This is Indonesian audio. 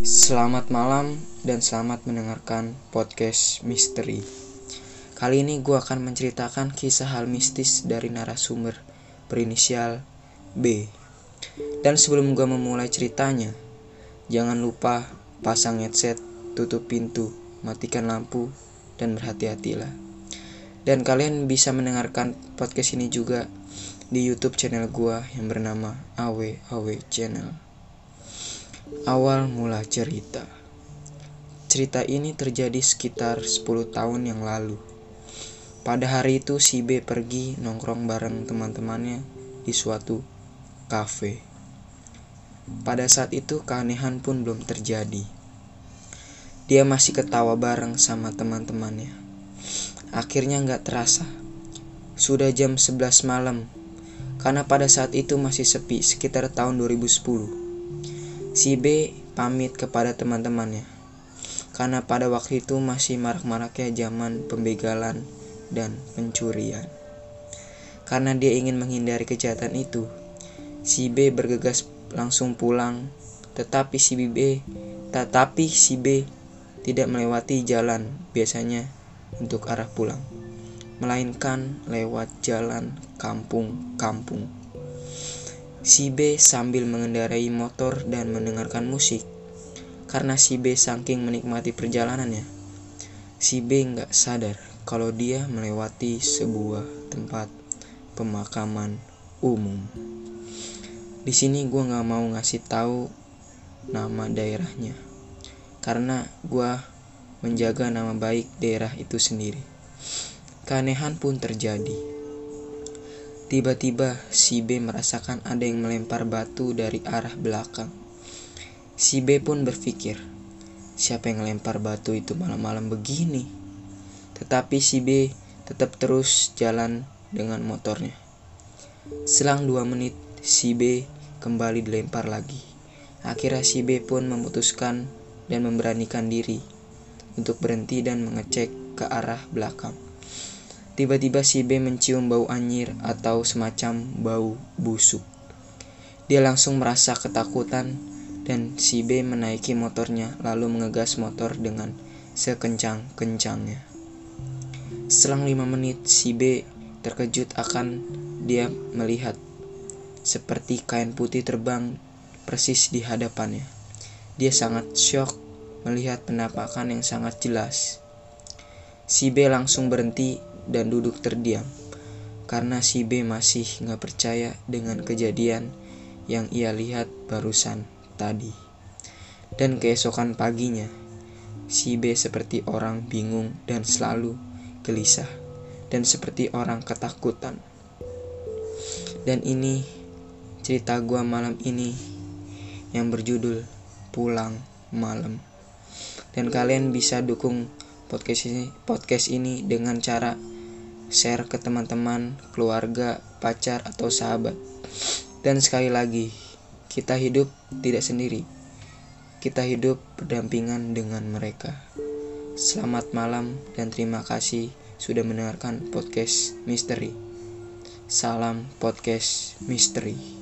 Selamat malam dan selamat mendengarkan podcast misteri. Kali ini gue akan menceritakan kisah hal mistis dari narasumber berinisial B. Dan sebelum gue memulai ceritanya, jangan lupa pasang headset, tutup pintu, matikan lampu, dan berhati-hatilah. Dan kalian bisa mendengarkan podcast ini juga di YouTube channel gua yang bernama Awe Awe Channel. Awal mula cerita. Cerita ini terjadi sekitar 10 tahun yang lalu. Pada hari itu si B pergi nongkrong bareng teman-temannya di suatu kafe. Pada saat itu keanehan pun belum terjadi. Dia masih ketawa bareng sama teman-temannya. Akhirnya nggak terasa. Sudah jam 11 malam karena pada saat itu masih sepi sekitar tahun 2010. Si B pamit kepada teman-temannya karena pada waktu itu masih marak-maraknya zaman pembegalan dan pencurian. Karena dia ingin menghindari kejahatan itu, si B bergegas langsung pulang, tetapi si B tetapi si B tidak melewati jalan biasanya untuk arah pulang melainkan lewat jalan kampung-kampung. Si B sambil mengendarai motor dan mendengarkan musik. Karena si B saking menikmati perjalanannya, si B nggak sadar kalau dia melewati sebuah tempat pemakaman umum. Di sini gue nggak mau ngasih tahu nama daerahnya, karena gue menjaga nama baik daerah itu sendiri. Keanehan pun terjadi. Tiba-tiba si B merasakan ada yang melempar batu dari arah belakang. Si B pun berpikir, siapa yang melempar batu itu malam-malam begini? Tetapi si B tetap terus jalan dengan motornya. Selang dua menit, si B kembali dilempar lagi. Akhirnya si B pun memutuskan dan memberanikan diri untuk berhenti dan mengecek ke arah belakang. Tiba-tiba si B mencium bau anyir atau semacam bau busuk. Dia langsung merasa ketakutan dan si B menaiki motornya lalu mengegas motor dengan sekencang-kencangnya. Selang lima menit si B terkejut akan dia melihat seperti kain putih terbang persis di hadapannya. Dia sangat syok melihat penampakan yang sangat jelas. Si B langsung berhenti dan duduk terdiam karena si B masih nggak percaya dengan kejadian yang ia lihat barusan tadi. Dan keesokan paginya, si B seperti orang bingung dan selalu gelisah dan seperti orang ketakutan. Dan ini cerita gua malam ini yang berjudul Pulang Malam. Dan kalian bisa dukung podcast ini podcast ini dengan cara share ke teman-teman, keluarga, pacar, atau sahabat. Dan sekali lagi, kita hidup tidak sendiri. Kita hidup berdampingan dengan mereka. Selamat malam dan terima kasih sudah mendengarkan podcast misteri. Salam podcast misteri.